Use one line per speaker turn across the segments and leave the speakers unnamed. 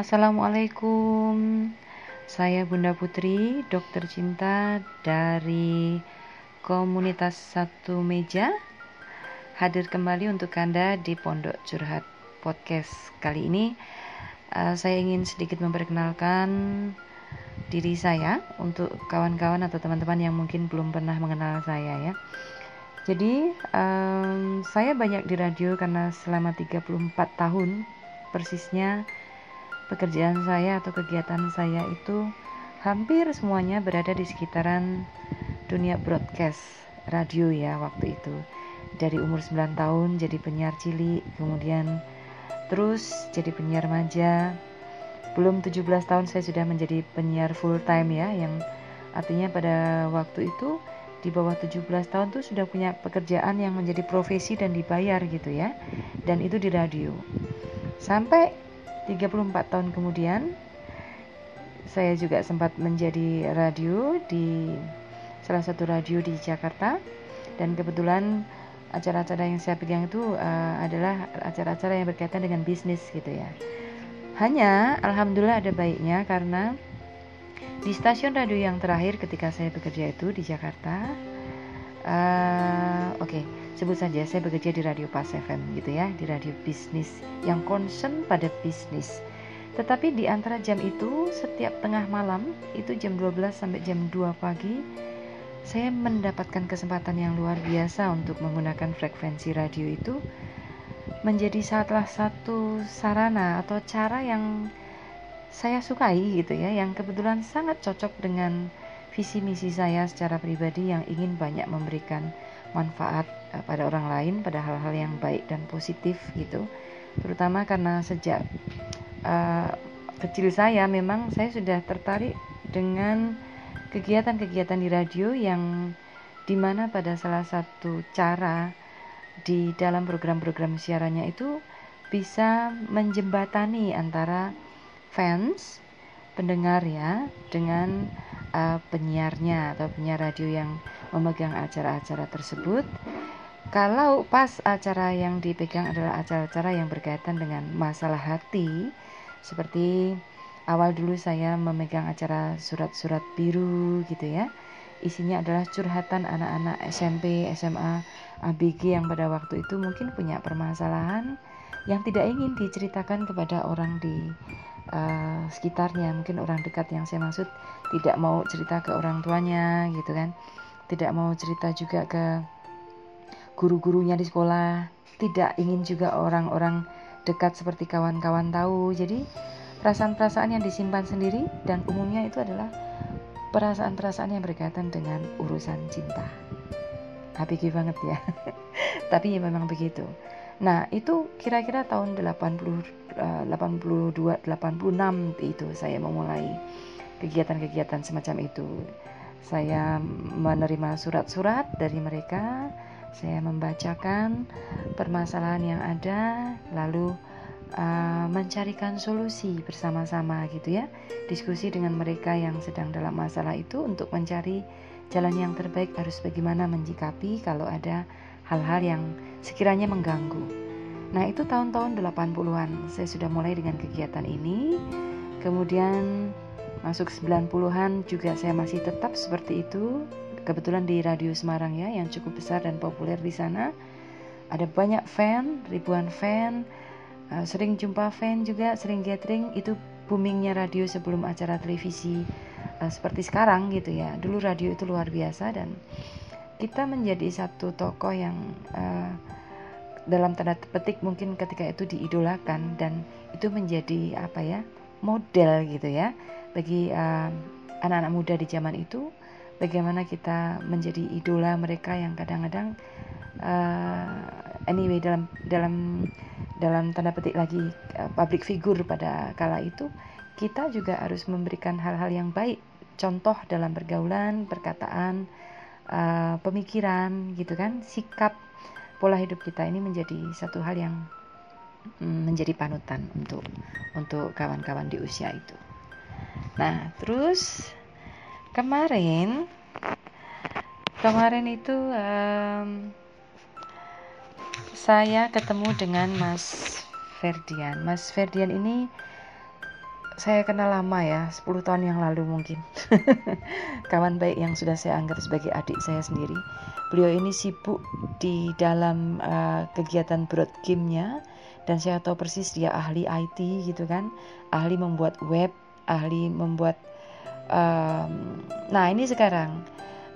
Assalamualaikum. Saya Bunda Putri, dokter cinta dari komunitas Satu Meja. Hadir kembali untuk Anda di Pondok Curhat Podcast. Kali ini uh, saya ingin sedikit memperkenalkan diri saya untuk kawan-kawan atau teman-teman yang mungkin belum pernah mengenal saya ya. Jadi um, saya banyak di radio karena selama 34 tahun persisnya pekerjaan saya atau kegiatan saya itu hampir semuanya berada di sekitaran dunia broadcast radio ya waktu itu. Dari umur 9 tahun jadi penyiar cilik, kemudian terus jadi penyiar maja. Belum 17 tahun saya sudah menjadi penyiar full time ya yang artinya pada waktu itu di bawah 17 tahun tuh sudah punya pekerjaan yang menjadi profesi dan dibayar gitu ya. Dan itu di radio. Sampai 34 tahun kemudian saya juga sempat menjadi radio di salah satu radio di Jakarta dan kebetulan acara-acara yang saya pegang itu uh, adalah acara-acara yang berkaitan dengan bisnis gitu ya. Hanya alhamdulillah ada baiknya karena di stasiun radio yang terakhir ketika saya bekerja itu di Jakarta uh, oke okay, sebut saja saya bekerja di radio Pas FM gitu ya di radio bisnis yang concern pada bisnis. Tetapi di antara jam itu setiap tengah malam itu jam 12 sampai jam 2 pagi saya mendapatkan kesempatan yang luar biasa untuk menggunakan frekuensi radio itu menjadi salah satu sarana atau cara yang saya sukai gitu ya yang kebetulan sangat cocok dengan visi misi saya secara pribadi yang ingin banyak memberikan manfaat uh, pada orang lain pada hal-hal yang baik dan positif gitu. Terutama karena sejak uh, kecil saya memang saya sudah tertarik dengan kegiatan-kegiatan di radio yang di mana pada salah satu cara di dalam program-program siarannya itu bisa menjembatani antara fans pendengar ya dengan uh, penyiarnya atau penyiar radio yang memegang acara-acara tersebut. Kalau pas acara yang dipegang adalah acara-acara yang berkaitan dengan masalah hati, seperti awal dulu saya memegang acara surat-surat biru gitu ya. Isinya adalah curhatan anak-anak SMP, SMA, ABG yang pada waktu itu mungkin punya permasalahan yang tidak ingin diceritakan kepada orang di uh, sekitarnya. Mungkin orang dekat yang saya maksud tidak mau cerita ke orang tuanya gitu kan. Tidak mau cerita juga ke guru-gurunya di sekolah. Tidak ingin juga orang-orang dekat seperti kawan-kawan tahu. Jadi perasaan-perasaan yang disimpan sendiri dan umumnya itu adalah perasaan-perasaan yang berkaitan dengan urusan cinta. HPG banget ya. Tapi ya memang begitu. Nah itu kira-kira tahun 80 82 86 itu saya memulai kegiatan-kegiatan semacam itu saya menerima surat-surat dari mereka, saya membacakan permasalahan yang ada, lalu uh, mencarikan solusi bersama-sama gitu ya. Diskusi dengan mereka yang sedang dalam masalah itu untuk mencari jalan yang terbaik harus bagaimana menyikapi kalau ada hal-hal yang sekiranya mengganggu. Nah, itu tahun-tahun 80-an saya sudah mulai dengan kegiatan ini. Kemudian Masuk 90-an juga saya masih tetap seperti itu. Kebetulan di Radio Semarang ya yang cukup besar dan populer di sana. Ada banyak fan, ribuan fan. Uh, sering jumpa fan juga, sering gathering. Itu boomingnya radio sebelum acara televisi uh, seperti sekarang gitu ya. Dulu radio itu luar biasa dan kita menjadi satu tokoh yang uh, dalam tanda petik mungkin ketika itu diidolakan dan itu menjadi apa ya model gitu ya bagi anak anak-anak muda di zaman itu bagaimana kita menjadi idola mereka yang kadang-kadang uh, anyway dalam dalam dalam tanda petik lagi uh, public figure pada kala itu kita juga harus memberikan hal-hal yang baik. Contoh dalam pergaulan perkataan uh, pemikiran gitu kan sikap pola hidup kita ini menjadi satu hal yang mm, menjadi panutan untuk untuk kawan-kawan di usia itu. Nah, terus kemarin kemarin itu um, saya ketemu dengan Mas Ferdian. Mas Ferdian ini saya kenal lama ya 10 tahun yang lalu mungkin. Kawan baik yang sudah saya anggap sebagai adik saya sendiri. Beliau ini sibuk di dalam uh, kegiatan broad game-nya. Dan saya tahu persis dia ahli IT gitu kan. Ahli membuat web ahli membuat um, nah ini sekarang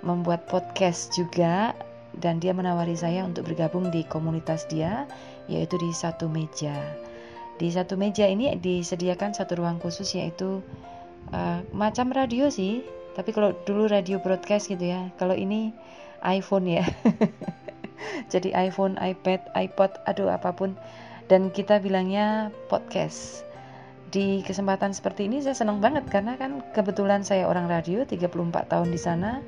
membuat podcast juga. Dan dia menawari saya untuk bergabung di komunitas dia yaitu di satu meja di satu meja ini disediakan satu ruang khusus yaitu uh, macam radio sih, tapi kalau dulu radio broadcast gitu ya. Kalau ini iPhone ya. Jadi iPhone, iPad, iPod, aduh apa pun dan kita bilangnya podcast. Di kesempatan seperti ini saya senang banget karena kan kebetulan saya orang radio 34 tahun di sana.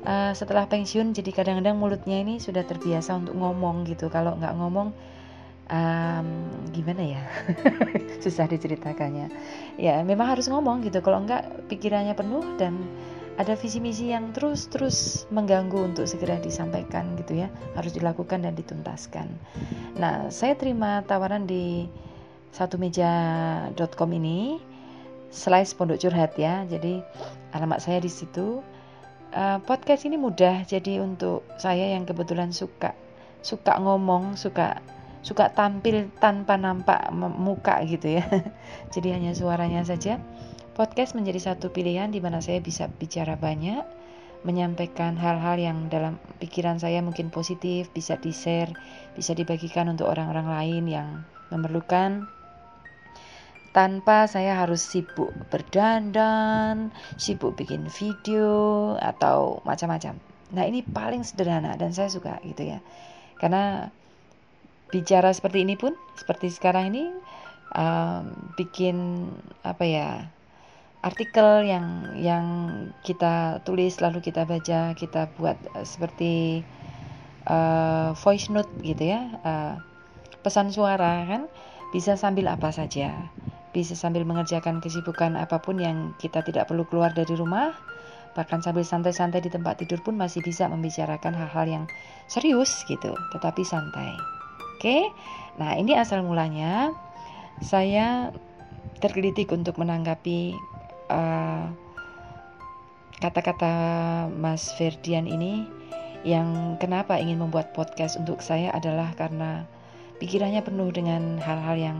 Uh, setelah pensiun jadi kadang-kadang mulutnya ini sudah terbiasa untuk ngomong gitu. Kalau nggak ngomong um, gimana ya? Susah diceritakannya. Ya memang harus ngomong gitu. Kalau enggak pikirannya penuh dan ada visi misi yang terus terus mengganggu untuk segera disampaikan gitu ya. Harus dilakukan dan dituntaskan. Nah saya terima tawaran di satu meja.com ini slice pondok curhat ya. Jadi alamat saya di situ. Uh, podcast ini mudah jadi untuk saya yang kebetulan suka suka ngomong suka suka tampil tanpa nampak muka gitu ya. Jadi hanya suaranya saja. Podcast menjadi satu pilihan di mana saya bisa bicara banyak, menyampaikan hal-hal yang dalam pikiran saya mungkin positif, bisa di-share, bisa dibagikan untuk orang-orang lain yang memerlukan tanpa saya harus sibuk berdandan, sibuk bikin video atau macam-macam. Nah, ini paling sederhana dan saya suka gitu ya. Karena bicara seperti ini pun seperti sekarang ini um, bikin apa ya artikel yang yang kita tulis lalu kita baca kita buat uh, seperti uh, voice note gitu ya uh, pesan suara kan? Bisa sambil apa saja. Bisa sambil mengerjakan kesibukan apa pun yang kita tidak perlu keluar dari rumah. Bahkan sambil santai-santai di tempat tidur pun masih bisa membicarakan hal-hal yang serius gitu tetapi santai Oke, nah ini asal mulanya saya tergelitik untuk menanggapi eh, kata-kata Mas Ferdian ini. Yang kenapa ingin membuat podcast untuk saya adalah karena pikirannya penuh dengan hal-hal yang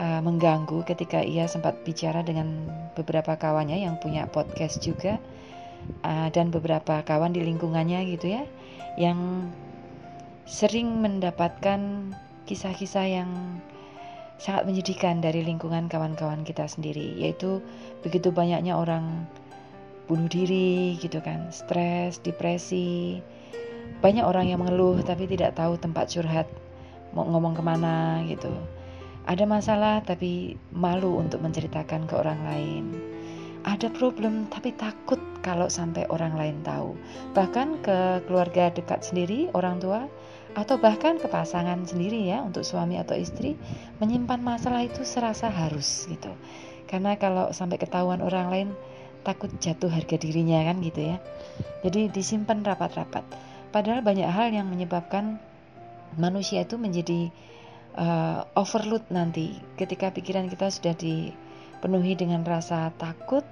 uh, mengganggu ketika ia sempat bicara dengan beberapa kawannya yang punya podcast juga uh, dan beberapa kawan di lingkungannya gitu ya yang sering mendapatkan kisah-kisah yang sangat menyedihkan dari lingkungan kawan-kawan kita sendiri, yaitu begitu banyaknya orang bunuh diri gitu kan, stres, depresi, banyak orang yang mengeluh tapi tidak tahu tempat curhat, mau ngomong ke mana gitu. Ada masalah tapi malu untuk menceritakan ke orang lain. Ada problem tapi takut kalau sampai orang lain tahu. Bahkan ke keluarga dekat sendiri, orang tua, atau bahkan ke pasangan sendiri ya untuk suami atau istri menyimpan masalah itu serasa harus gitu. Karena kalau sampai ketahuan orang lain takut jatuh harga dirinya kan gitu ya. Jadi disimpan rapat-rapat. Padahal banyak hal yang menyebabkan manusia itu menjadi uh, overload nanti. Ketika pikiran kita sudah dipenuhi dengan rasa takut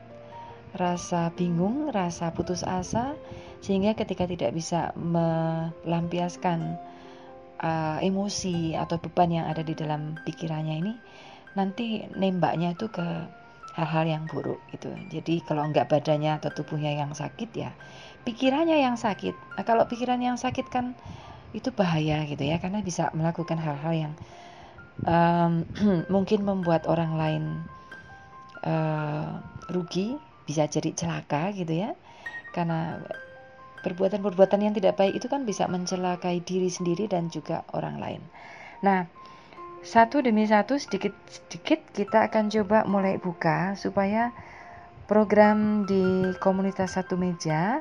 rasa bingung, rasa putus asa, sehingga ketika tidak bisa melampiaskan uh, emosi atau beban yang ada di dalam pikirannya ini nanti nembaknya itu ke hal-hal yang buruk gitu. Jadi kalau enggak badannya atau tubuhnya yang sakit ya pikirannya yang sakit. Nah, kalau pikiran yang sakit kan itu bahaya gitu ya karena bisa melakukan hal-hal yang um, mungkin membuat orang lain uh, rugi, bisa jadi celaka gitu ya. Karena perbuatan-perbuatan yang tidak baik itu kan bisa mencelakai diri sendiri dan juga orang lain. Nah, satu demi satu sedikit-sedikit kita akan coba mulai buka supaya program di komunitas satu meja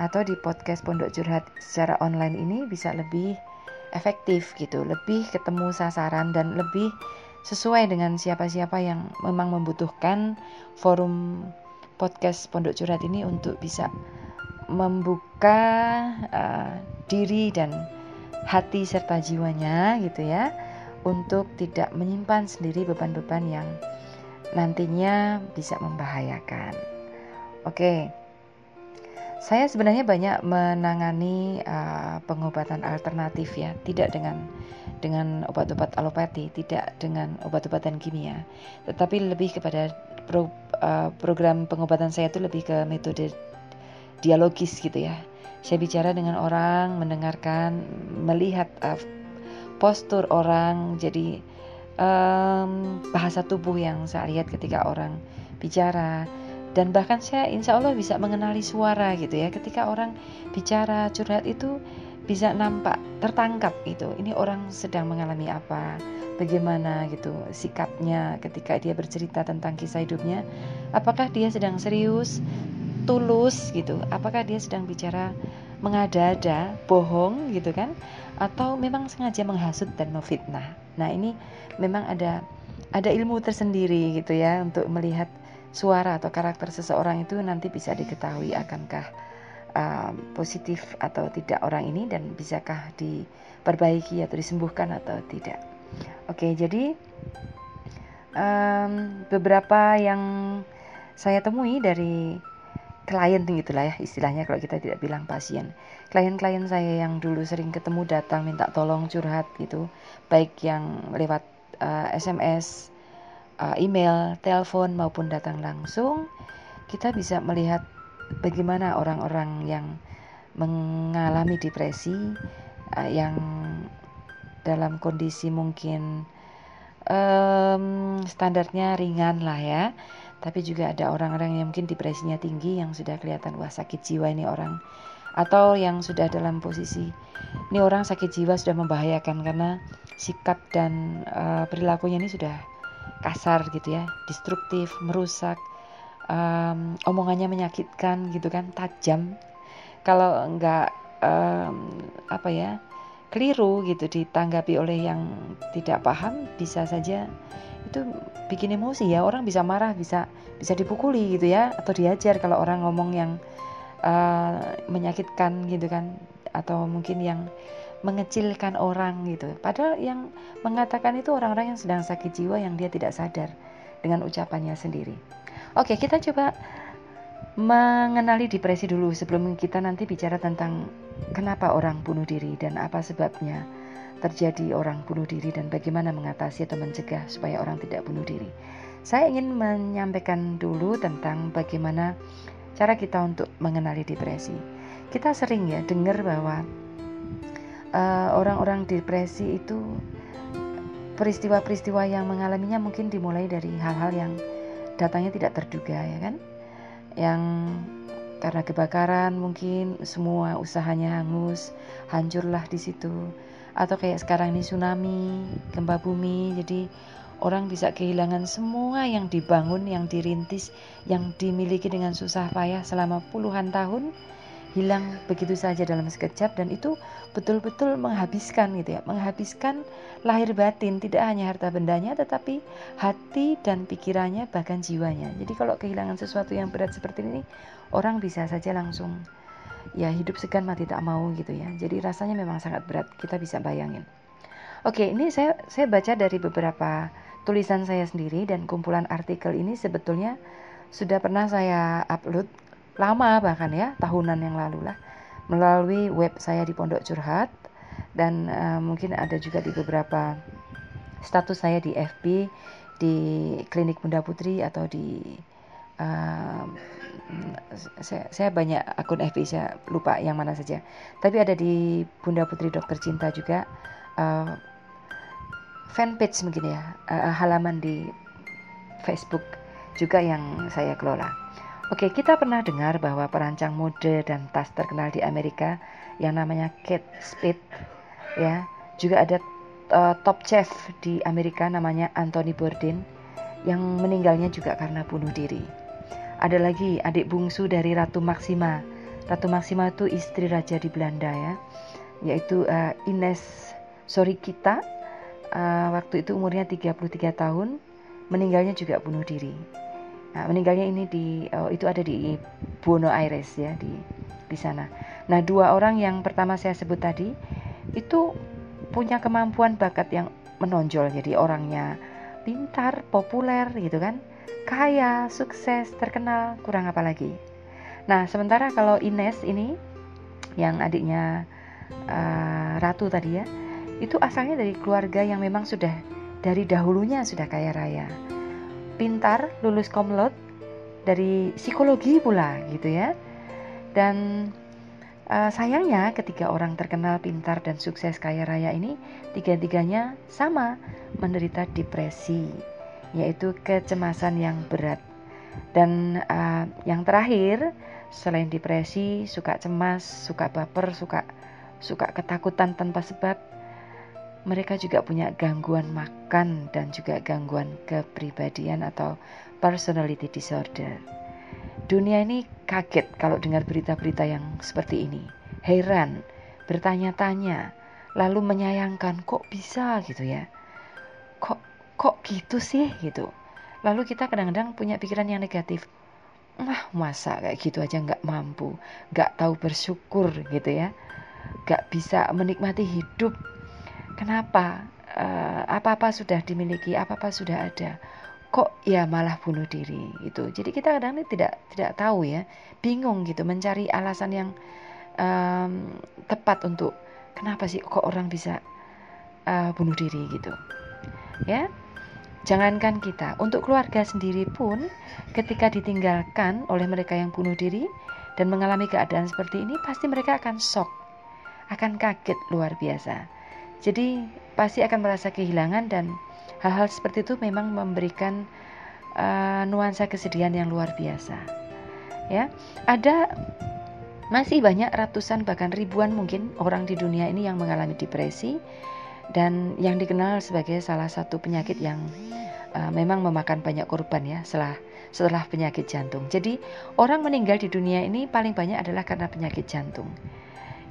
atau di podcast Pondok Curhat secara online ini bisa lebih efektif gitu, lebih ketemu sasaran dan lebih sesuai dengan siapa-siapa yang memang membutuhkan forum podcast Pondok Curhat ini untuk bisa membuka uh, diri dan hati serta jiwanya gitu ya untuk tidak menyimpan sendiri beban-beban yang nantinya bisa membahayakan. Oke. Saya sebenarnya banyak menangani uh, pengobatan alternatif ya, tidak dengan dengan obat-obat alopati, tidak dengan obat-obatan kimia, tetapi lebih kepada pro, uh, program pengobatan saya itu lebih ke metode dialogis gitu ya. Saya bicara dengan orang, mendengarkan, melihat uh, postur orang, jadi um, bahasa tubuh yang saya lihat ketika orang bicara. Dan bahkan saya insya Allah bisa mengenali suara gitu ya. Ketika orang bicara curhat itu bisa nampak tertangkap itu ini orang sedang mengalami apa bagaimana gitu sikapnya ketika dia bercerita tentang kisah hidupnya. Apakah dia sedang serius tulus gitu? Apakah dia sedang bicara mengada-ada bohong gitu kan? Atau memang sengaja menghasut dan memfitnah? Nah ini memang ada ada ilmu tersendiri gitu ya untuk melihat suara atau karakter seseorang itu nanti bisa diketahui akankah uh, positif atau tidak orang ini dan bisakah diperbaiki atau disembuhkan atau tidak. Oke, jadi um, beberapa yang saya temui dari klien gitulah ya istilahnya kalau kita tidak bilang pasien. Klien-klien saya yang dulu sering ketemu datang minta tolong curhat gitu, baik yang lewat uh, SMS uh, email, telepon maupun datang langsung, kita bisa melihat bagaimana orang-orang yang mengalami depresi uh, yang dalam kondisi mungkin um, standarnya ringan lah ya. Tapi juga ada orang-orang yang mungkin depresinya tinggi yang sudah kelihatan wah sakit jiwa ini orang. Atau yang sudah dalam posisi ini orang sakit jiwa sudah membahayakan karena sikap dan uh, perilakunya ini sudah kasar gitu ya, destruktif, merusak, um, omongannya menyakitkan gitu kan, tajam. Kalau enggak um, apa ya, keliru gitu ditanggapi oleh yang tidak paham, bisa saja itu bikin emosi ya. Orang bisa marah, bisa bisa dipukuli gitu ya, atau diajar kalau orang ngomong yang uh, menyakitkan gitu kan, atau mungkin yang mengecilkan orang gitu. Padahal yang mengatakan itu orang-orang yang sedang sakit jiwa yang dia tidak sadar dengan ucapannya sendiri. Oke, kita coba mengenali depresi dulu sebelum kita nanti bicara tentang kenapa orang bunuh diri dan apa sebabnya terjadi orang bunuh diri dan bagaimana mengatasi atau mencegah supaya orang tidak bunuh diri. Saya ingin menyampaikan dulu tentang bagaimana cara kita untuk mengenali depresi. Kita sering ya dengar bahwa eh, orang-orang depresi itu peristiwa-peristiwa yang mengalaminya mungkin dimulai dari hal-hal yang datangnya tidak terduga ya kan yang karena kebakaran mungkin semua usahanya hangus hancurlah di situ. Atau kayak sekarang ini tsunami gempa bumi jadi orang bisa kehilangan semua yang dibangun yang dirintis yang dimiliki dengan susah payah selama puluhan tahun hilang begitu saja dalam sekejap dan itu betul-betul menghabiskan gitu ya. Menghabiskan lahir batin tidak hanya harta bendanya tetapi hati dan pikirannya bahkan jiwanya. Jadi kalau kehilangan sesuatu yang berat seperti ini orang bisa saja langsung ya hidup segan mati tak mau gitu ya. Jadi rasanya memang sangat berat kita bisa bayangin. Oke ini saya saya baca dari beberapa tulisan saya sendiri dan kumpulan artikel ini sebetulnya sudah pernah saya upload lama bahkan ya tahunan yang lalu lah. Melalui web saya di Pondok Curhat dan uh, mungkin ada juga di beberapa status saya di FB di klinik Bunda Putri atau di uh, saya, saya banyak akun FB saya lupa yang mana saja. Tapi ada di Bunda Putri Dokter Cinta juga uh, fanpage mungkin ya uh, halaman di Facebook juga yang saya kelola Oke, kita pernah dengar bahwa perancang mode dan tas terkenal di Amerika yang namanya Kate Spade ya, juga ada uh, top chef di Amerika namanya Anthony Bourdain yang meninggalnya juga karena bunuh diri. Ada lagi adik bungsu dari Ratu Maxima. Ratu Maxima itu istri raja di Belanda ya, yaitu uh, Ines Sorikita. Uh, waktu itu umurnya 33 tahun, meninggalnya juga bunuh diri. Nah, meninggalnya ini di oh, itu ada di Buenos Aires ya di di sana. Nah, dua orang yang pertama saya sebut tadi itu punya kemampuan bakat yang menonjol. Jadi orangnya pintar, populer gitu kan. kaya, sukses, terkenal, kurang apa lagi. Nah, sementara kalau Ines ini yang adiknya uh, Ratu tadi ya, itu asalnya dari keluarga yang memang sudah dari dahulunya sudah kaya raya. Pintar, lulus komlot dari psikologi pula gitu ya. Dan uh, sayangnya ketiga orang terkenal pintar dan sukses kaya raya ini tiga-tiganya sama menderita depresi, yaitu kecemasan yang berat. Dan uh, yang terakhir, selain depresi, suka cemas, suka baper, suka suka ketakutan tanpa sebab, mereka juga punya gangguan makan dan juga gangguan kepribadian atau personality disorder. Dunia ini kaget kalau dengar berita-berita yang seperti ini. Heran, bertanya-tanya, lalu menyayangkan kok bisa gitu ya. Kok kok gitu sih gitu. Lalu kita kadang-kadang punya pikiran yang negatif. Wah masa kayak gitu aja nggak mampu, nggak tahu bersyukur gitu ya, nggak bisa menikmati hidup Kenapa? Uh, apa-apa sudah dimiliki, apa-apa sudah ada. Kok ya malah bunuh diri itu. Jadi kita kadang kadang tidak tidak tahu ya, bingung gitu mencari alasan yang um, tepat untuk kenapa sih kok orang bisa uh, bunuh diri gitu. Ya. Jangankan kita, untuk keluarga sendiri pun ketika ditinggalkan oleh mereka yang bunuh diri dan mengalami keadaan seperti ini pasti mereka akan shock, akan kaget luar biasa jadi pasti akan merasa kehilangan dan hal-hal seperti itu memang memberikan uh, nuansa kesedihan yang luar biasa. Ya, ada masih banyak ratusan bahkan ribuan mungkin orang di dunia ini yang mengalami depresi dan yang dikenal sebagai salah satu penyakit yang uh, memang memakan banyak korban ya setelah setelah penyakit jantung. Jadi orang meninggal di dunia ini paling banyak adalah karena penyakit jantung.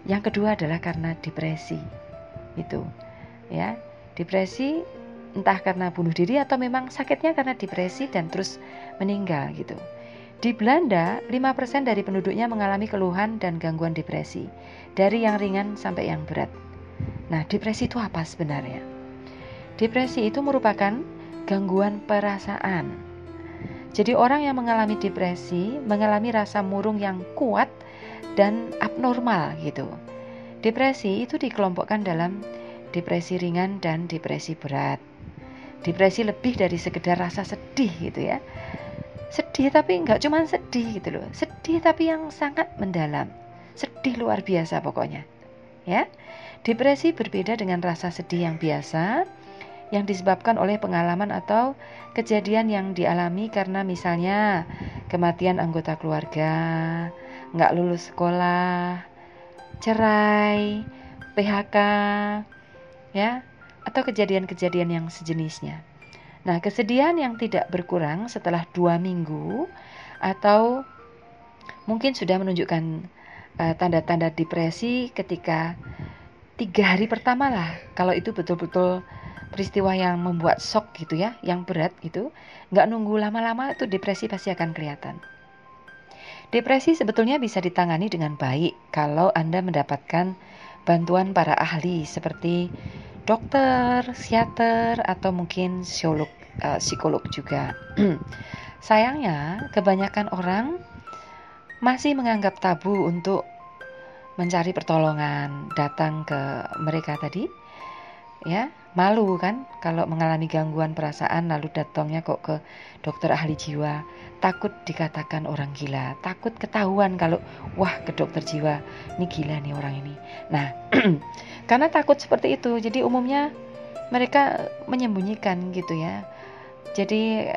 Yang kedua adalah karena depresi itu ya. Depresi entah karena bunuh diri atau memang sakitnya karena depresi dan terus meninggal gitu. Di Belanda 5% dari penduduknya mengalami keluhan dan gangguan depresi dari yang ringan sampai yang berat. Nah depresi itu apa sebenarnya? Depresi itu merupakan gangguan perasaan. Jadi orang yang mengalami depresi mengalami rasa murung yang kuat dan abnormal gitu Depresi itu dikelompokkan dalam depresi ringan dan depresi berat. Depresi lebih dari sekedar rasa sedih gitu ya. Sedih tapi nggak cuma sedih gitu loh. Sedih tapi yang sangat mendalam. Sedih luar biasa pokoknya. Ya. Depresi berbeda dengan rasa sedih yang biasa yang disebabkan oleh pengalaman atau kejadian yang dialami karena misalnya kematian anggota keluarga, nggak lulus sekolah, cerai, PHK, ya, atau kejadian-kejadian yang sejenisnya. Nah, kesedihan yang tidak berkurang setelah dua minggu atau mungkin sudah menunjukkan uh, tanda-tanda depresi ketika tiga hari pertama lah, kalau itu betul-betul peristiwa yang membuat shock gitu ya, yang berat itu, nggak nunggu lama-lama itu depresi pasti akan kelihatan. Depresi sebetulnya bisa ditangani dengan baik kalau Anda mendapatkan bantuan para ahli seperti dokter, psikiater, atau mungkin psikolog, uh, psikolog juga. Sayangnya, kebanyakan orang masih menganggap tabu untuk mencari pertolongan, datang ke mereka tadi, ya malu kan kalau mengalami gangguan perasaan lalu datangnya kok ke dokter ahli jiwa. Takut dikatakan orang gila takut ketahuan kalau wah ke dokter jiwa ini gila nih orang ini. Nah karena takut seperti itu jadi umumnya mereka menyembunyikan gitu ya. Jadi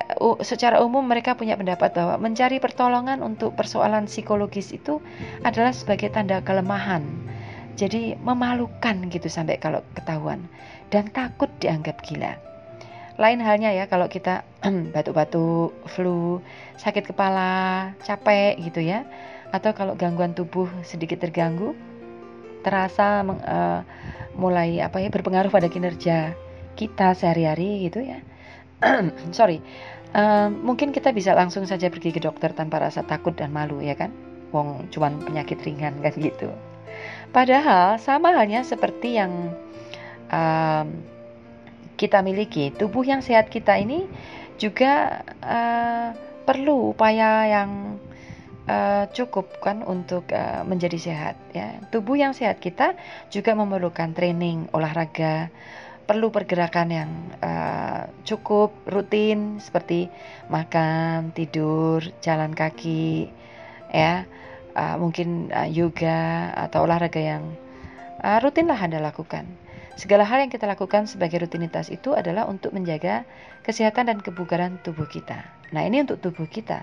secara umum mereka punya pendapat bahwa mencari pertolongan untuk persoalan psikologis itu adalah sebagai tanda kelemahan. Jadi memalukan gitu sampai kalau ketahuan dan takut dianggap gila. Lain halnya ya kalau kita batuk-batuk, flu, sakit kepala, capek gitu ya. Atau kalau gangguan tubuh sedikit terganggu, terasa uh, mulai apa ya berpengaruh pada kinerja kita sehari-hari gitu ya. Sorry. Uh, mungkin kita bisa langsung saja pergi ke dokter tanpa rasa takut dan malu ya kan. Wong cuman penyakit ringan kan gitu. Padahal sama halnya seperti yang um, kita miliki, tubuh yang sehat kita ini juga uh, perlu upaya yang uh, cukup kan untuk uh, menjadi sehat ya. Tubuh yang sehat kita juga memerlukan training olahraga, perlu pergerakan yang uh, cukup rutin seperti makan, tidur, jalan kaki ya. Uh, mungkin uh, yoga atau olahraga yang uh, rutinlah Anda lakukan. Segala hal yang kita lakukan sebagai rutinitas itu adalah untuk menjaga kesehatan dan kebugaran tubuh kita. Nah, ini untuk tubuh kita.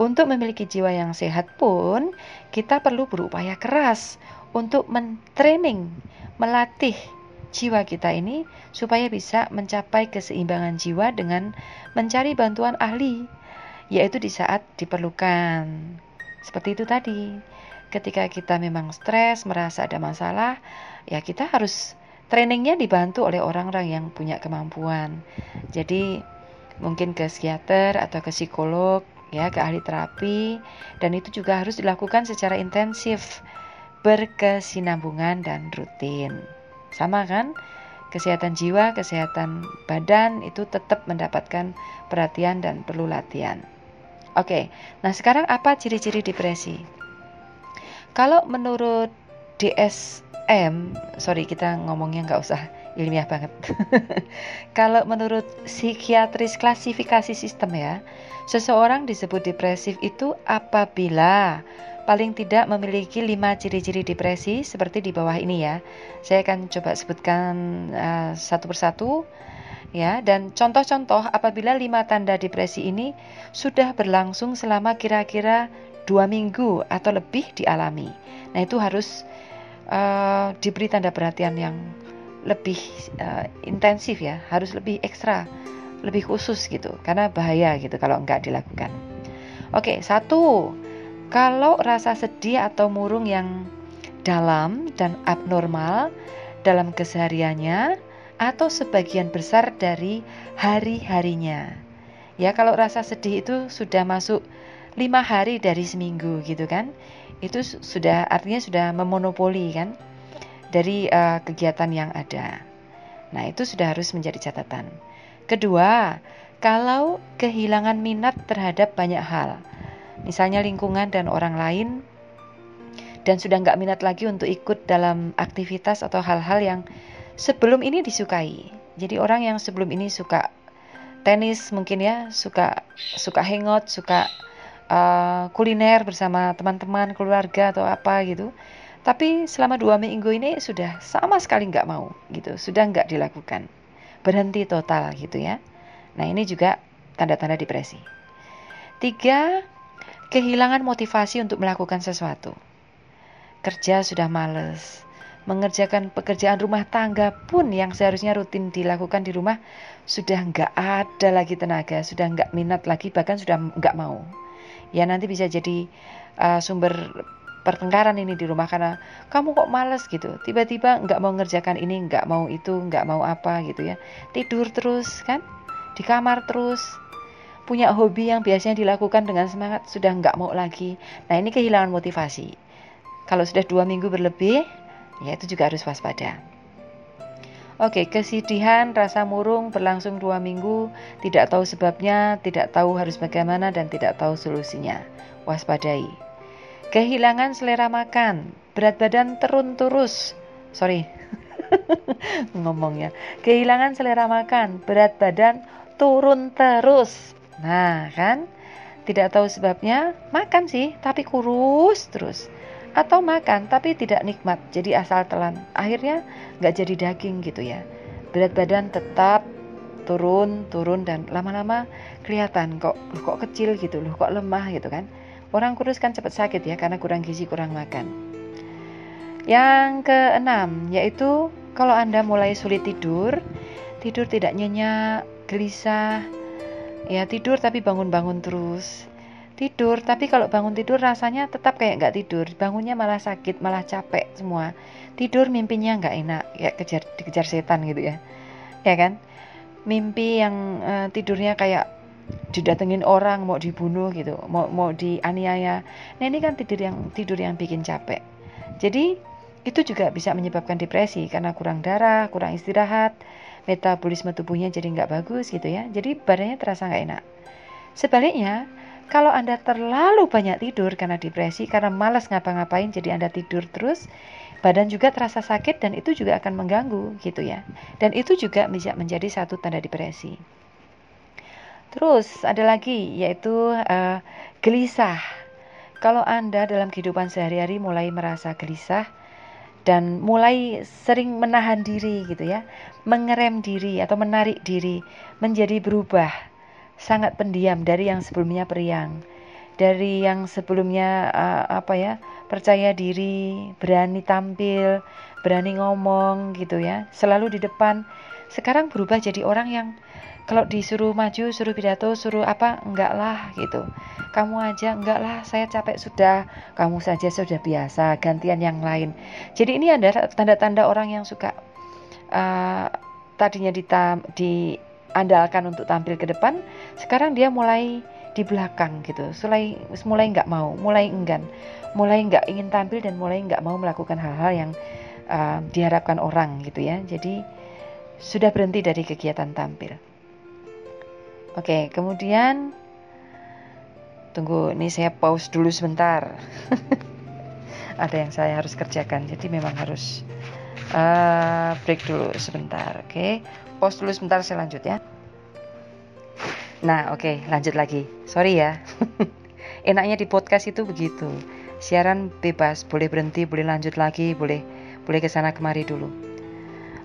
Untuk memiliki jiwa yang sehat pun, kita perlu berupaya keras untuk mentraining, melatih jiwa kita ini supaya bisa mencapai keseimbangan jiwa dengan mencari bantuan ahli, yaitu di saat diperlukan. Seperti itu tadi. Ketika kita memang stres, merasa ada masalah, ya kita harus trainingnya dibantu oleh orang-orang yang punya kemampuan. Jadi mungkin ke psikiater atau ke psikolog ya ke ahli terapi dan itu juga harus dilakukan secara intensif berkesinambungan dan rutin. Sama kan? Kesehatan jiwa kesehatan badan itu tetap mendapatkan perhatian dan perlu latihan. Oke nah sekarang apa ciri-ciri depresi? Kalau menurut DSM sorry kita ngomongnya nggak usah ilmiah banget. Kalau menurut psikiatris klasifikasi sistem ya, seseorang disebut depresif itu apabila paling tidak memiliki lima ciri-ciri depresi seperti di bawah ini ya. Saya akan coba sebutkan uh, satu persatu ya dan contoh-contoh apabila lima tanda depresi ini sudah berlangsung selama kira-kira dua minggu atau lebih dialami. Nah itu harus uh, diberi tanda perhatian yang lebih uh, intensif ya, harus lebih ekstra, lebih khusus gitu, karena bahaya gitu kalau enggak dilakukan. Oke, satu, kalau rasa sedih atau murung yang dalam dan abnormal dalam kesehariannya atau sebagian besar dari hari-harinya. Ya, kalau rasa sedih itu sudah masuk lima hari dari seminggu gitu kan, itu sudah artinya sudah memonopoli kan dari uh, kegiatan yang ada. Nah, itu sudah harus menjadi catatan. Kedua, kalau kehilangan minat terhadap banyak hal, misalnya lingkungan dan orang lain, dan sudah nggak minat lagi untuk ikut dalam aktivitas atau hal-hal yang sebelum ini disukai. Jadi orang yang sebelum ini suka tenis mungkin ya, suka suka hangout, suka uh, kuliner bersama teman-teman, keluarga atau apa gitu tapi selama dua minggu ini sudah sama sekali nggak mau gitu, sudah nggak dilakukan, berhenti total gitu ya. Nah ini juga tanda-tanda depresi. Tiga, kehilangan motivasi untuk melakukan sesuatu. Kerja sudah males, mengerjakan pekerjaan rumah tangga pun yang seharusnya rutin dilakukan di rumah sudah nggak ada lagi tenaga, sudah nggak minat lagi, bahkan sudah nggak mau. Ya nanti bisa jadi uh, sumber pertengkaran ini di rumah karena kamu kok males gitu. Tiba-tiba nggak mau ngerjakan ini nggak mau itu nggak mau apa gitu ya. Tidur terus kan? Di kamar terus. Punya hobi yang biasanya dilakukan dengan semangat sudah nggak mau lagi. Nah ini kehilangan motivasi. Kalau sudah dua minggu berlebih ya itu juga harus waspada Oke, kesedihan, rasa murung berlangsung dua minggu, tidak tahu sebabnya, tidak tahu harus bagaimana, dan tidak tahu solusinya. Waspadai kehilangan selera makan, berat badan turun terus. Sorry, ngomongnya. Kehilangan selera makan, berat badan turun terus. Nah, kan? Tidak tahu sebabnya, makan sih, tapi kurus terus. Atau makan, tapi tidak nikmat, jadi asal telan. Akhirnya nggak jadi daging gitu ya. Berat badan tetap turun, turun, dan lama-lama kelihatan kok, kok kecil gitu loh, kok lemah gitu kan Orang kurus kan cepat sakit ya karena kurang gizi, kurang makan. Yang keenam yaitu kalau Anda mulai sulit tidur, tidur tidak nyenyak, gelisah, ya tidur tapi bangun-bangun terus. Tidur, tapi kalau bangun tidur rasanya tetap kayak nggak tidur, bangunnya malah sakit, malah capek semua. Tidur mimpinya nggak enak, ya kejar dikejar setan gitu ya, ya kan? Mimpi yang uh, tidurnya kayak didatengin orang mau dibunuh gitu mau mau dianiaya nah ini kan tidur yang tidur yang bikin capek jadi itu juga bisa menyebabkan depresi karena kurang darah kurang istirahat metabolisme tubuhnya jadi nggak bagus gitu ya. Jadi badannya terasa nggak enak. Sebaliknya, kalau Anda terlalu banyak tidur karena depresi, karena malas ngapa-ngapain, jadi Anda tidur terus, badan juga terasa sakit dan itu juga akan mengganggu gitu ya. Dan itu juga bisa menjadi satu tanda depresi. Terus ada lagi yaitu uh, gelisah. Kalau Anda dalam kehidupan sehari-hari mulai merasa gelisah, dan mulai sering menahan diri gitu ya, mengerem diri atau menarik diri menjadi berubah, sangat pendiam dari yang sebelumnya periang, dari yang sebelumnya uh, apa ya percaya diri, berani tampil, berani ngomong gitu ya, selalu di depan. Sekarang berubah jadi orang yang kalau disuruh maju, suruh pidato, suruh apa, enggak lah gitu. Kamu aja, enggak lah, saya capek sudah. Kamu saja sudah biasa, gantian yang lain. Jadi ini ada tanda-tanda orang yang suka uh, tadinya ditam, diandalkan untuk tampil ke depan, sekarang dia mulai di belakang gitu, mulai mulai enggak mau, mulai enggan, mulai enggak ingin tampil dan mulai enggak mau melakukan hal-hal yang uh, diharapkan orang gitu ya. Jadi sudah berhenti dari kegiatan tampil. Oke, kemudian tunggu, ini saya pause dulu sebentar. Ada yang saya harus kerjakan, jadi memang harus uh, break dulu sebentar. Oke, pause dulu sebentar, saya lanjut ya. Nah, oke, lanjut lagi. Sorry ya. Enaknya di podcast itu begitu. Siaran bebas, boleh berhenti, boleh lanjut lagi, boleh boleh ke sana kemari dulu.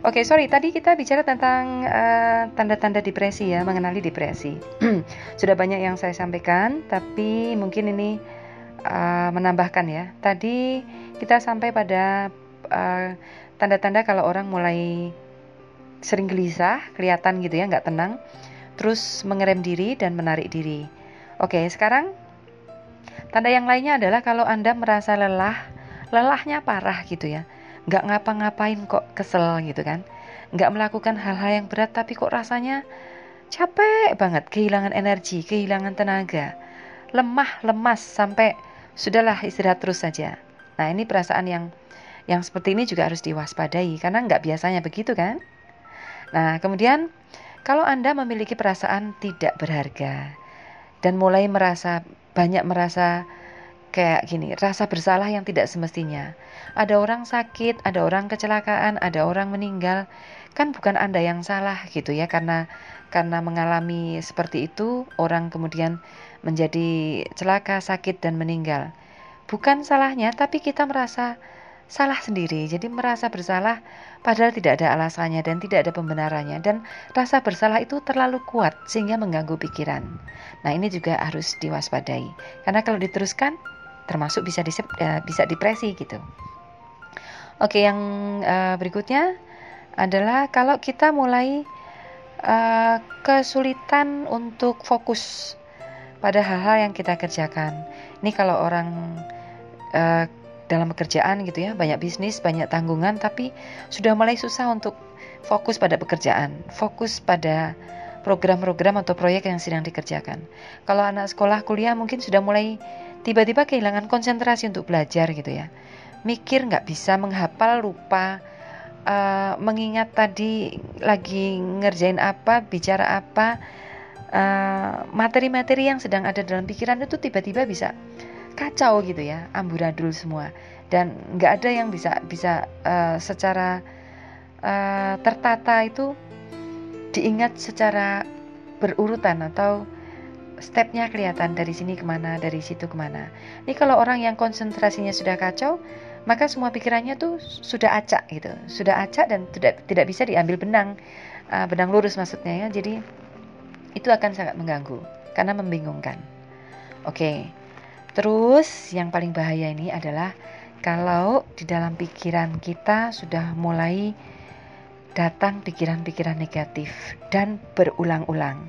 Oke, okay, sorry. Tadi kita bicara tentang eh, tanda-tanda uh, depresi ya, mengenali depresi. Sudah banyak yang saya sampaikan, tapi mungkin ini uh, menambahkan ya. Tadi kita sampai pada tanda eh, tanda-tanda kalau orang mulai sering gelisah, kelihatan gitu ya, nggak tenang, terus mengerem diri dan menarik diri. Oke, sekarang tanda yang lainnya adalah kalau anda merasa lelah, lelahnya parah gitu ya. Nggak ngapa-ngapain kok kesel gitu kan. Nggak melakukan hal-hal yang berat tapi kok rasanya capek banget kehilangan energi kehilangan tenaga. Lemah lemas sampai sudahlah istirahat terus saja. Nah ini perasaan yang yang seperti ini juga harus diwaspadai karena nggak biasanya begitu kan nah kemudian kalau anda memiliki perasaan tidak berharga dan mulai merasa banyak merasa kayak gini, rasa bersalah yang tidak semestinya. Ada orang sakit, ada orang kecelakaan, ada orang meninggal, kan bukan Anda yang salah gitu ya karena karena mengalami seperti itu orang kemudian menjadi celaka, sakit dan meninggal. Bukan salahnya, tapi kita merasa salah sendiri. Jadi merasa bersalah padahal tidak ada alasannya dan tidak ada pembenarannya dan rasa bersalah itu terlalu kuat sehingga mengganggu pikiran. Nah, ini juga harus diwaspadai. Karena kalau diteruskan termasuk bisa di, eh, bisa depresi gitu. Oke, yang uh, berikutnya adalah kalau kita mulai uh, kesulitan untuk fokus pada hal-hal yang kita kerjakan. Ini kalau orang uh, dalam pekerjaan gitu ya, banyak bisnis, banyak tanggungan, tapi sudah mulai susah untuk fokus pada pekerjaan, fokus pada program-program atau proyek yang sedang dikerjakan. Kalau anak sekolah kuliah mungkin sudah mulai tiba-tiba kehilangan konsentrasi untuk belajar gitu ya. Mikir nggak bisa menghafal lupa uh, mengingat tadi lagi ngerjain apa, bicara apa, eh, materi-materi uh, yang sedang ada dalam pikiran itu tiba-tiba bisa kacau gitu ya, amburadul semua dan nggak ada yang bisa bisa uh, secara uh, tertata itu diingat secara berurutan atau stepnya kelihatan dari sini ke mana, dari situ ke mana. Ini kalau orang yang konsentrasinya sudah kacau, maka semua pikirannya tuh sudah acak gitu, sudah acak dan tidak tidak bisa diambil benang, uh, benang lurus maksudnya ya. Jadi itu akan sangat mengganggu karena membingungkan. Oke, terus yang paling bahaya ini adalah kalau di dalam pikiran kita sudah mulai datang pikiran-pikiran negatif dan berulang-ulang.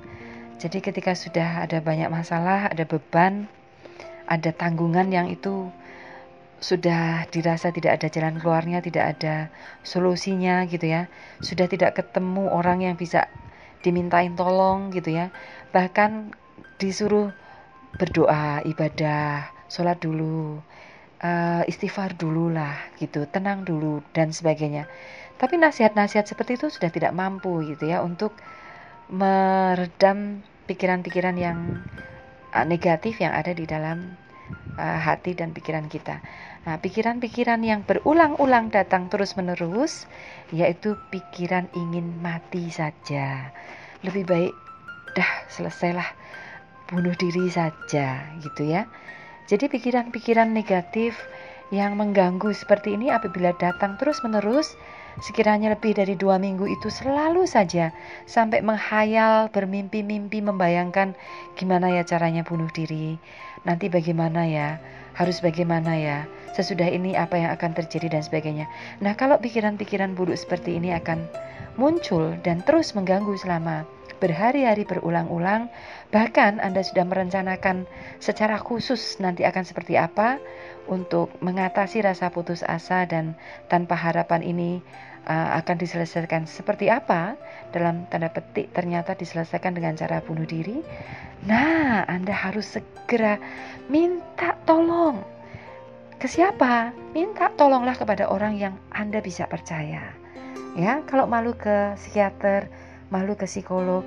Jadi ketika sudah ada banyak masalah, ada beban, ada tanggungan yang itu sudah dirasa tidak ada jalan keluarnya, tidak ada solusinya gitu ya. Sudah tidak ketemu orang yang bisa dimintain tolong gitu ya. Bahkan disuruh berdoa, ibadah, sholat dulu. uh, istighfar dulu lah gitu, tenang dulu dan sebagainya. Tapi nasihat-nasihat seperti itu sudah tidak mampu gitu ya untuk meredam pikiran-pikiran yang uh, negatif yang ada di dalam uh, hati dan pikiran kita. Nah, pikiran-pikiran yang berulang-ulang datang terus-menerus yaitu pikiran ingin mati saja. Lebih baik dah selesailah bunuh diri saja gitu ya. Jadi pikiran-pikiran negatif yang mengganggu seperti ini apabila datang terus-menerus sekiranya lebih dari dua minggu itu selalu saja sampai menghayal, bermimpi-mimpi, membayangkan gimana ya caranya bunuh diri, nanti bagaimana ya, harus bagaimana ya, sesudah ini apa yang akan terjadi dan sebagainya. Nah kalau pikiran-pikiran buruk seperti ini akan muncul dan terus mengganggu selama berhari-hari berulang-ulang, bahkan Anda sudah merencanakan secara khusus nanti akan seperti apa untuk mengatasi rasa putus asa dan tanpa harapan ini uh, akan diselesaikan seperti apa dalam tanda petik ternyata diselesaikan dengan cara bunuh diri. Nah, Anda harus segera minta tolong. Ke siapa? Minta tolonglah kepada orang yang Anda bisa percaya. Ya, kalau malu ke psikiater, malu ke psikolog,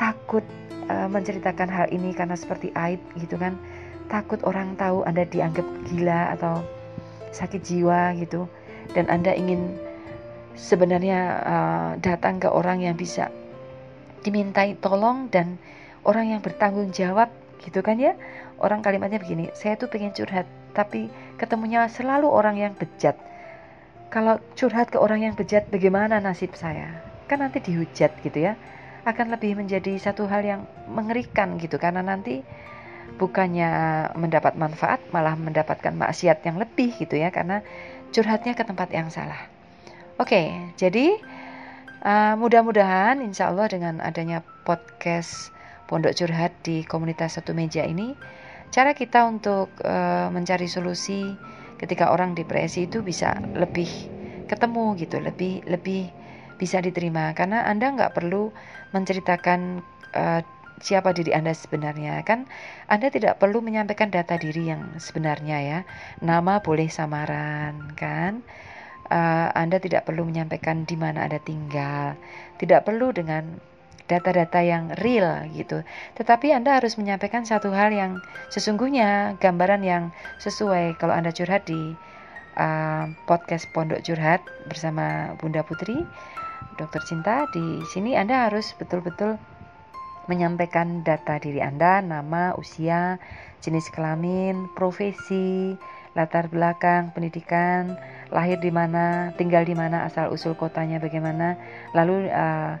takut uh, menceritakan hal ini karena seperti aib gitu kan, takut orang tahu Anda dianggap gila atau sakit jiwa gitu, dan Anda ingin sebenarnya uh, datang ke orang yang bisa dimintai tolong dan orang yang bertanggung jawab gitu kan ya. Orang kalimatnya begini saya tuh pengen curhat tapi ketemunya selalu orang yang bejat. Kalau curhat ke orang yang bejat bagaimana nasib saya kan nanti dihujat gitu ya akan lebih menjadi satu hal yang mengerikan gitu karena nanti bukannya mendapat manfaat malah mendapatkan maksiat yang lebih gitu ya karena curhatnya ke tempat yang salah. Oke, jadi uh, mudah-mudahan insya Allah dengan adanya podcast Pondok Curhat di komunitas satu meja ini, cara kita untuk uh, mencari solusi ketika orang depresi itu bisa lebih ketemu gitu, lebih lebih bisa diterima karena Anda nggak perlu menceritakan uh, siapa diri Anda sebenarnya kan? Anda tidak perlu menyampaikan data diri yang sebenarnya ya. Nama boleh samaran kan? Uh, Anda tidak perlu menyampaikan di mana Anda tinggal tidak perlu dengan data-data yang real gitu. Tetapi Anda harus menyampaikan satu hal yang sesungguhnya gambaran yang sesuai. Kalau Anda curhat di uh, podcast Pondok Curhat bersama Bunda Putri Dokter Cinta, di sini Anda harus betul-betul menyampaikan data diri Anda, nama, usia, jenis kelamin, profesi, latar belakang, pendidikan, lahir di mana, tinggal di mana, asal usul kotanya bagaimana, lalu uh,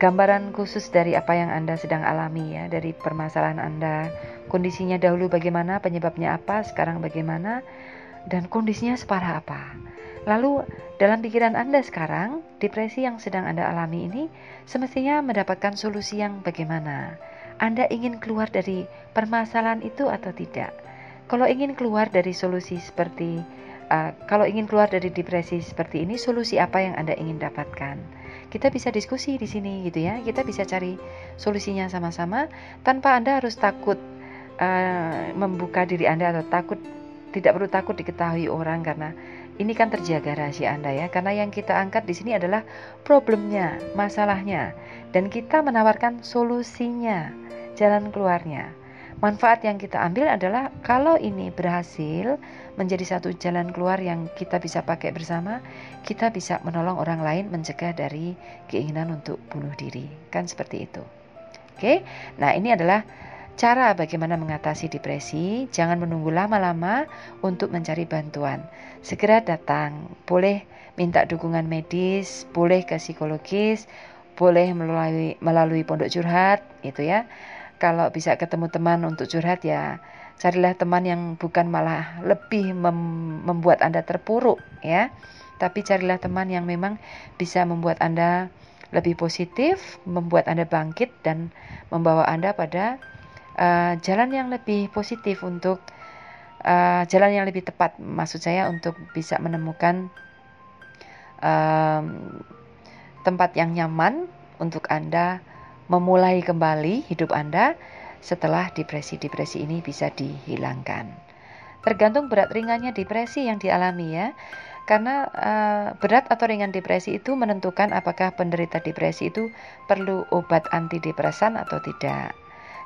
gambaran khusus dari apa yang Anda sedang alami ya, dari permasalahan Anda, kondisinya dahulu bagaimana, penyebabnya apa, sekarang bagaimana, dan kondisinya separah apa. Lalu dalam pikiran Anda sekarang, depresi yang sedang Anda alami ini semestinya mendapatkan solusi yang bagaimana? Anda ingin keluar dari permasalahan itu atau tidak? Kalau ingin keluar dari solusi seperti uh, kalau ingin keluar dari depresi seperti ini, solusi apa yang Anda ingin dapatkan? Kita bisa diskusi di sini gitu ya. Kita bisa cari solusinya sama-sama tanpa Anda harus takut uh, membuka diri Anda atau takut tidak perlu takut diketahui orang karena ini kan terjaga rahasia Anda ya, karena yang kita angkat di sini adalah problemnya, masalahnya, dan kita menawarkan solusinya, jalan keluarnya. Manfaat yang kita ambil adalah kalau ini berhasil menjadi satu jalan keluar yang kita bisa pakai bersama, kita bisa menolong orang lain mencegah dari keinginan untuk bunuh diri. Kan seperti itu. Oke. Nah, ini adalah Cara bagaimana mengatasi depresi, jangan menunggu lama-lama untuk mencari bantuan. Segera datang, boleh minta dukungan medis, boleh ke psikologis, boleh melalui melalui pondok curhat, itu ya. Kalau bisa ketemu teman untuk curhat ya, carilah teman yang bukan malah lebih mem membuat Anda terpuruk ya. Tapi carilah teman yang memang bisa membuat Anda lebih positif, membuat Anda bangkit dan membawa Anda pada uh, jalan yang lebih positif untuk uh, jalan yang lebih tepat maksud saya untuk bisa menemukan um, tempat yang nyaman untuk Anda memulai kembali hidup Anda setelah depresi-depresi ini bisa dihilangkan. tergantung berat ringannya depresi yang dialami ya. Karena uh, berat atau ringan depresi itu menentukan apakah penderita depresi itu perlu obat antidepresan atau tidak.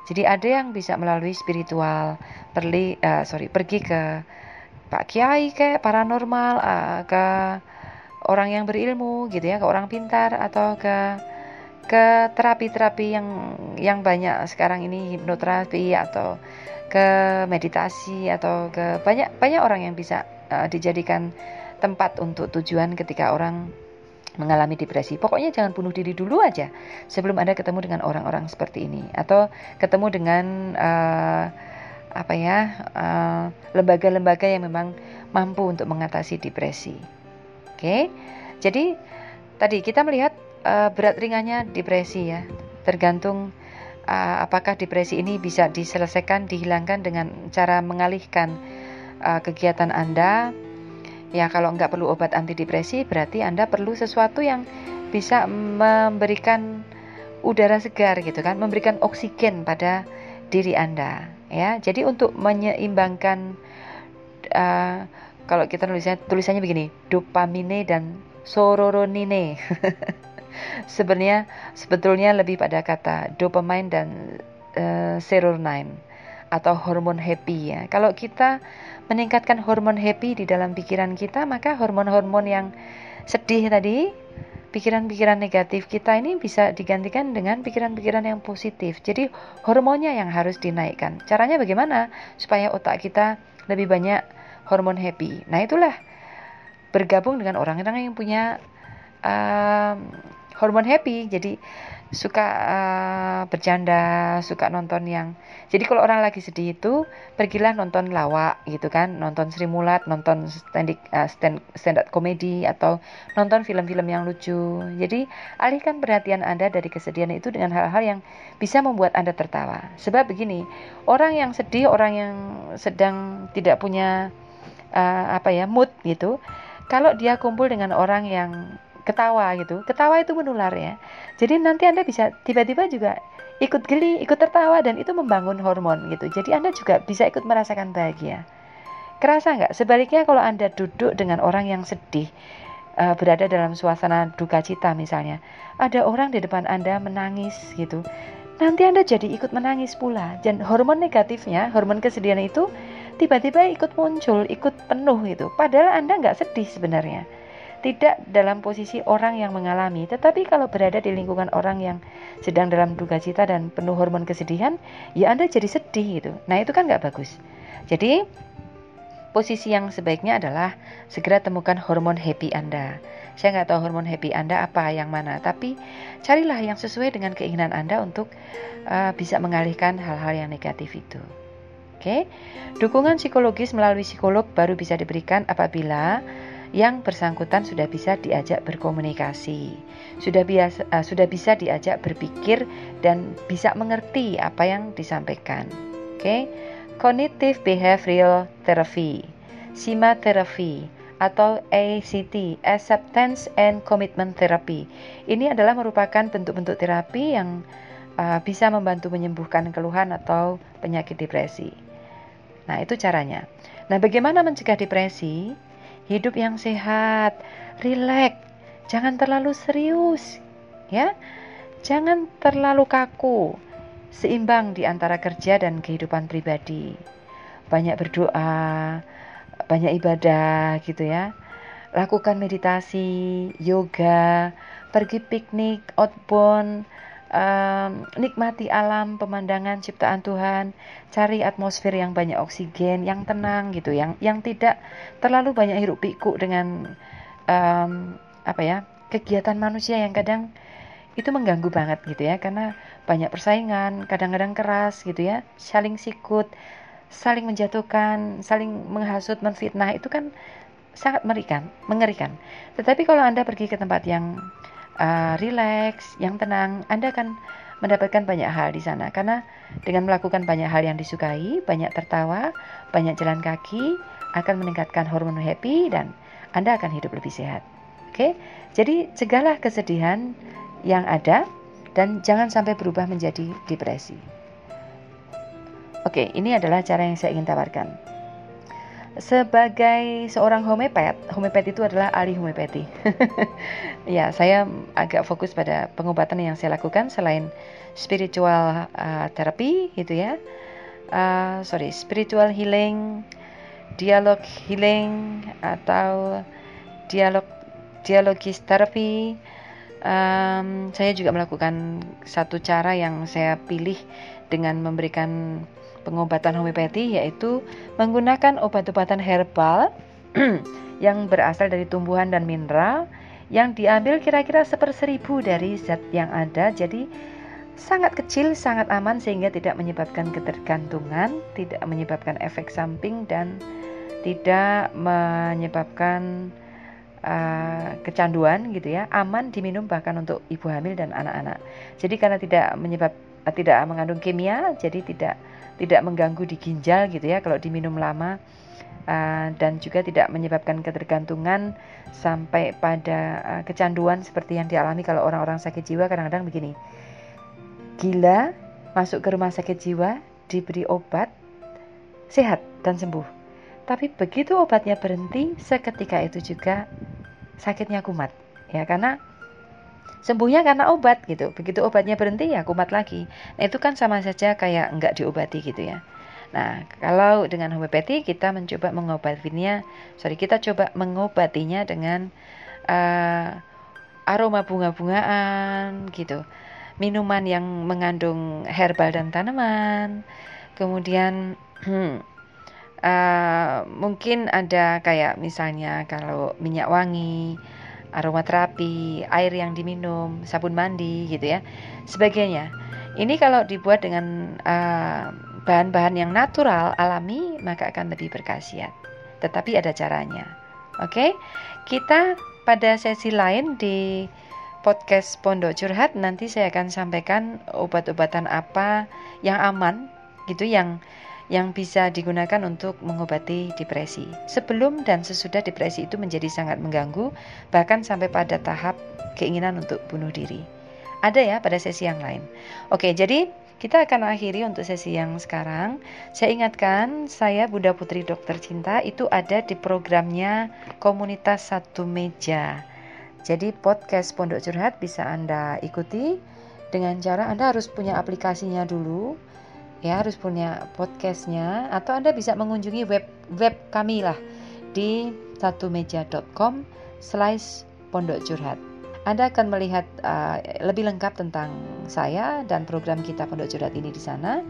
Jadi ada yang bisa melalui spiritual, perli, uh, sorry, pergi ke Pak Kiai kayak paranormal, uh, ke orang yang berilmu gitu ya, ke orang pintar atau ke ke terapi-terapi yang yang banyak sekarang ini hipnoterapi atau ke meditasi atau ke banyak banyak orang yang bisa uh, dijadikan tempat untuk tujuan ketika orang mengalami depresi. Pokoknya jangan bunuh diri dulu aja sebelum Anda ketemu dengan orang-orang seperti ini atau ketemu dengan uh, apa ya lembaga-lembaga uh, yang memang mampu untuk mengatasi depresi. Oke. Okay? Jadi tadi kita melihat uh, berat ringannya depresi ya. Tergantung apakah depresi ini bisa diselesaikan, dihilangkan dengan cara mengalihkan uh, kegiatan Anda Ya kalau nggak perlu obat antidepresi berarti Anda perlu sesuatu yang bisa memberikan udara segar gitu kan, memberikan oksigen pada diri Anda ya. Jadi untuk menyeimbangkan uh, kalau kita tulisannya tulisannya begini, dopamine dan sororonine. Sebenarnya sebetulnya lebih pada kata dopamine dan uh, serotonin atau hormon happy ya. Kalau kita meningkatkan hormon happy di dalam pikiran kita, maka hormon-hormon yang sedih tadi, pikiran-pikiran negatif kita ini bisa digantikan dengan pikiran-pikiran yang positif. Jadi hormonnya yang harus dinaikkan. Caranya bagaimana? Supaya otak kita lebih banyak hormon happy. Nah itulah bergabung dengan orang-orang yang punya uh, hormon happy. Jadi suka uh, bercanda, suka nonton yang. Jadi kalau orang lagi sedih itu pergilah nonton lawak gitu kan, nonton Sri Mulat, nonton stand uh, stand stand up komedi atau nonton film-film yang lucu. Jadi alihkan perhatian Anda dari kesedihan itu dengan hal-hal yang bisa membuat Anda tertawa. Sebab begini, orang yang sedih, orang yang sedang tidak punya uh, apa ya mood gitu, kalau dia kumpul dengan orang yang ketawa gitu. Ketawa itu menular ya. Jadi nanti Anda bisa tiba-tiba juga ikut geli, ikut tertawa dan itu membangun hormon gitu. Jadi Anda juga bisa ikut merasakan bahagia. Kerasa nggak? Sebaliknya kalau Anda duduk dengan orang yang sedih, uh, berada dalam suasana duka cita misalnya, ada orang di depan Anda menangis gitu. Nanti Anda jadi ikut menangis pula. Dan hormon negatifnya, hormon kesedihan itu tiba-tiba ikut muncul, ikut penuh gitu. Padahal Anda nggak sedih sebenarnya tidak dalam posisi orang yang mengalami, tetapi kalau berada di lingkungan orang yang sedang dalam duka cita dan penuh hormon kesedihan, ya Anda jadi sedih gitu. Nah itu kan nggak bagus. Jadi posisi yang sebaiknya adalah segera temukan hormon happy Anda. Saya nggak tahu hormon happy Anda apa yang mana, tapi carilah yang sesuai dengan keinginan Anda untuk uh, bisa mengalihkan hal-hal yang negatif itu. Oke, dukungan psikologis melalui psikolog baru bisa diberikan apabila yang bersangkutan sudah bisa diajak berkomunikasi, sudah biasa uh, sudah bisa diajak berpikir dan bisa mengerti apa yang disampaikan. Oke, okay? cognitive behavioral therapy, SIMA therapy atau ACT, acceptance and commitment therapy. Ini adalah merupakan bentuk-bentuk terapi yang uh, bisa membantu menyembuhkan keluhan atau penyakit depresi. Nah, itu caranya. Nah, bagaimana mencegah depresi? Hidup yang sehat, rileks, jangan terlalu serius, ya. Jangan terlalu kaku, seimbang di antara kerja dan kehidupan pribadi. Banyak berdoa, banyak ibadah gitu ya. Lakukan meditasi, yoga, pergi piknik, outbound, nikmati alam, pemandangan ciptaan Tuhan, cari atmosfer yang banyak oksigen, yang tenang gitu, yang yang tidak terlalu banyak hiruk pikuk dengan um, apa ya kegiatan manusia yang kadang itu mengganggu banget gitu ya, karena banyak persaingan, kadang-kadang keras gitu ya, saling sikut, saling menjatuhkan, saling menghasut, menfitnah itu kan sangat mengerikan, mengerikan. Tetapi kalau anda pergi ke tempat yang uh, relax, yang tenang, Anda akan mendapatkan banyak hal di sana karena dengan melakukan banyak hal yang disukai, banyak tertawa, banyak jalan kaki akan meningkatkan hormon happy dan Anda akan hidup lebih sehat. Oke. Jadi cegahlah kesedihan yang ada dan jangan sampai berubah menjadi depresi. Oke, ini adalah cara yang saya ingin tawarkan. Sebagai seorang homepet, homepet itu adalah ahli homepati. ya, saya agak fokus pada pengobatan yang saya lakukan selain spiritual uh, therapy gitu ya. Uh, sorry, spiritual healing, dialog healing atau dialog dialogis therapy. Um, saya juga melakukan satu cara yang saya pilih dengan memberikan pengobatan homeopati yaitu menggunakan obat-obatan herbal yang berasal dari tumbuhan dan mineral yang diambil kira-kira seperseribu dari zat yang ada jadi sangat kecil, sangat aman sehingga tidak menyebabkan ketergantungan, tidak menyebabkan efek samping dan tidak menyebabkan uh, kecanduan gitu ya, aman diminum bahkan untuk ibu hamil dan anak-anak. Jadi karena tidak menyebab tidak mengandung kimia, jadi tidak tidak mengganggu di ginjal gitu ya kalau diminum lama uh, dan juga tidak menyebabkan ketergantungan sampai pada uh, kecanduan seperti yang dialami kalau orang-orang sakit jiwa. Kadang-kadang begini gila masuk ke rumah sakit jiwa diberi obat sehat dan sembuh. Tapi begitu obatnya berhenti seketika itu juga sakitnya kumat ya. Karena sembuhnya karena obat gitu. Begitu obatnya berhenti ya kumat lagi. Nah itu kan sama saja kayak enggak diobati gitu ya. Nah kalau dengan homeopati kita mencoba mengobatinya sorry kita coba mengobatinya dengan uh, aroma bunga-bungaan gitu. Minuman yang mengandung herbal dan tanaman. Kemudian uh, mungkin ada kayak misalnya kalau minyak wangi aromaterapi, air yang diminum, sabun mandi gitu ya, sebagainya. Ini kalau dibuat dengan uh, bahan-bahan yang natural, alami, maka akan lebih berkhasiat. Tetapi ada caranya. Oke, okay? kita pada sesi lain di podcast Pondok Curhat nanti saya akan sampaikan obat-obatan apa yang aman gitu yang yang bisa digunakan untuk mengobati depresi. Sebelum dan sesudah depresi itu menjadi sangat mengganggu, bahkan sampai pada tahap keinginan untuk bunuh diri. Ada ya pada sesi yang lain. Oke, jadi kita akan akhiri untuk sesi yang sekarang. Saya ingatkan, saya Bunda Putri Dokter Cinta itu ada di programnya Komunitas Satu Meja. Jadi podcast Pondok Curhat bisa Anda ikuti dengan cara Anda harus punya aplikasinya dulu ya harus punya podcastnya atau anda bisa mengunjungi web web kami lah di satumeja.com slash pondok curhat anda akan melihat uh, lebih lengkap tentang saya dan program kita Pondok Curhat ini di sana.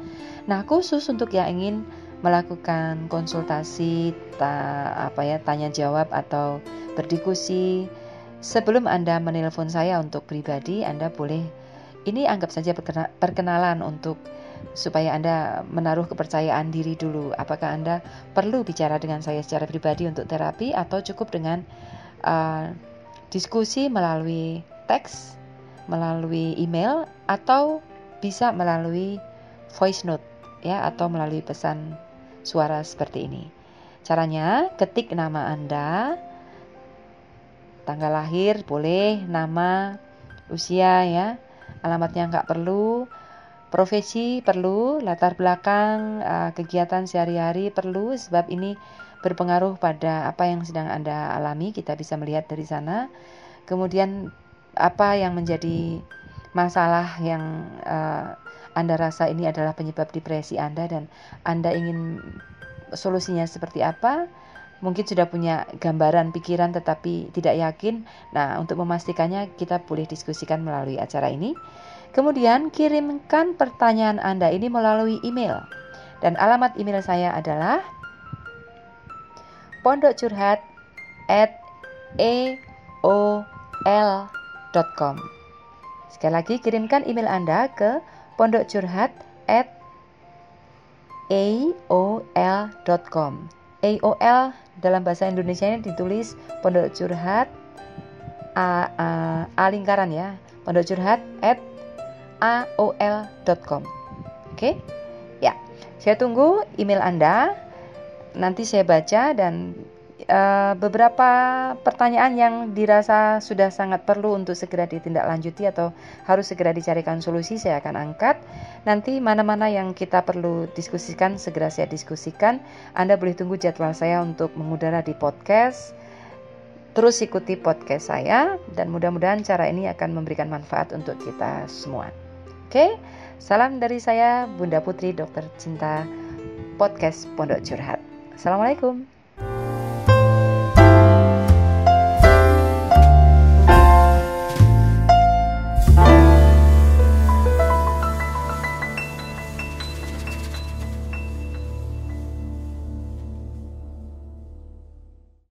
Nah, khusus untuk yang ingin melakukan konsultasi, ta, apa ya, tanya jawab atau berdiskusi, sebelum Anda menelpon saya untuk pribadi, Anda boleh ini anggap saja perkenalan untuk supaya Anda menaruh kepercayaan diri dulu. Apakah Anda perlu bicara dengan saya secara pribadi untuk terapi atau cukup dengan uh, diskusi melalui teks, melalui email atau bisa melalui voice note ya atau melalui pesan suara seperti ini. Caranya ketik nama Anda, tanggal lahir boleh, nama, usia ya, alamatnya nggak perlu, Profesi perlu, latar belakang uh, kegiatan sehari-hari perlu sebab ini berpengaruh pada apa yang sedang Anda alami, kita bisa melihat dari sana. Kemudian apa yang menjadi masalah yang uh, Anda rasa ini adalah penyebab depresi Anda dan Anda ingin solusinya seperti apa? Mungkin sudah punya gambaran pikiran tetapi tidak yakin. Nah, untuk memastikannya kita boleh diskusikan melalui acara ini. Kemudian kirimkan pertanyaan Anda ini melalui email. Dan alamat email saya adalah pondokcurhat at eol.com Sekali lagi kirimkan email Anda ke pondokcurhat at aol.com AOL dalam bahasa Indonesia ini ditulis pondok curhat A, A, A lingkaran ya pondok curhat at aol.com. Oke? Ya. Saya tunggu email Anda. Nanti saya baca dan uh, beberapa pertanyaan yang dirasa sudah sangat perlu untuk segera ditindaklanjuti atau harus segera dicarikan solusi saya akan angkat. Nanti mana-mana yang kita perlu diskusikan segera saya diskusikan. Anda boleh tunggu jadwal saya untuk mengudara di podcast. Terus ikuti podcast saya dan mudah-mudahan cara ini akan memberikan manfaat untuk kita semua. Oke, salam dari saya Bunda Putri Dokter Cinta Podcast Pondok Curhat. Assalamualaikum.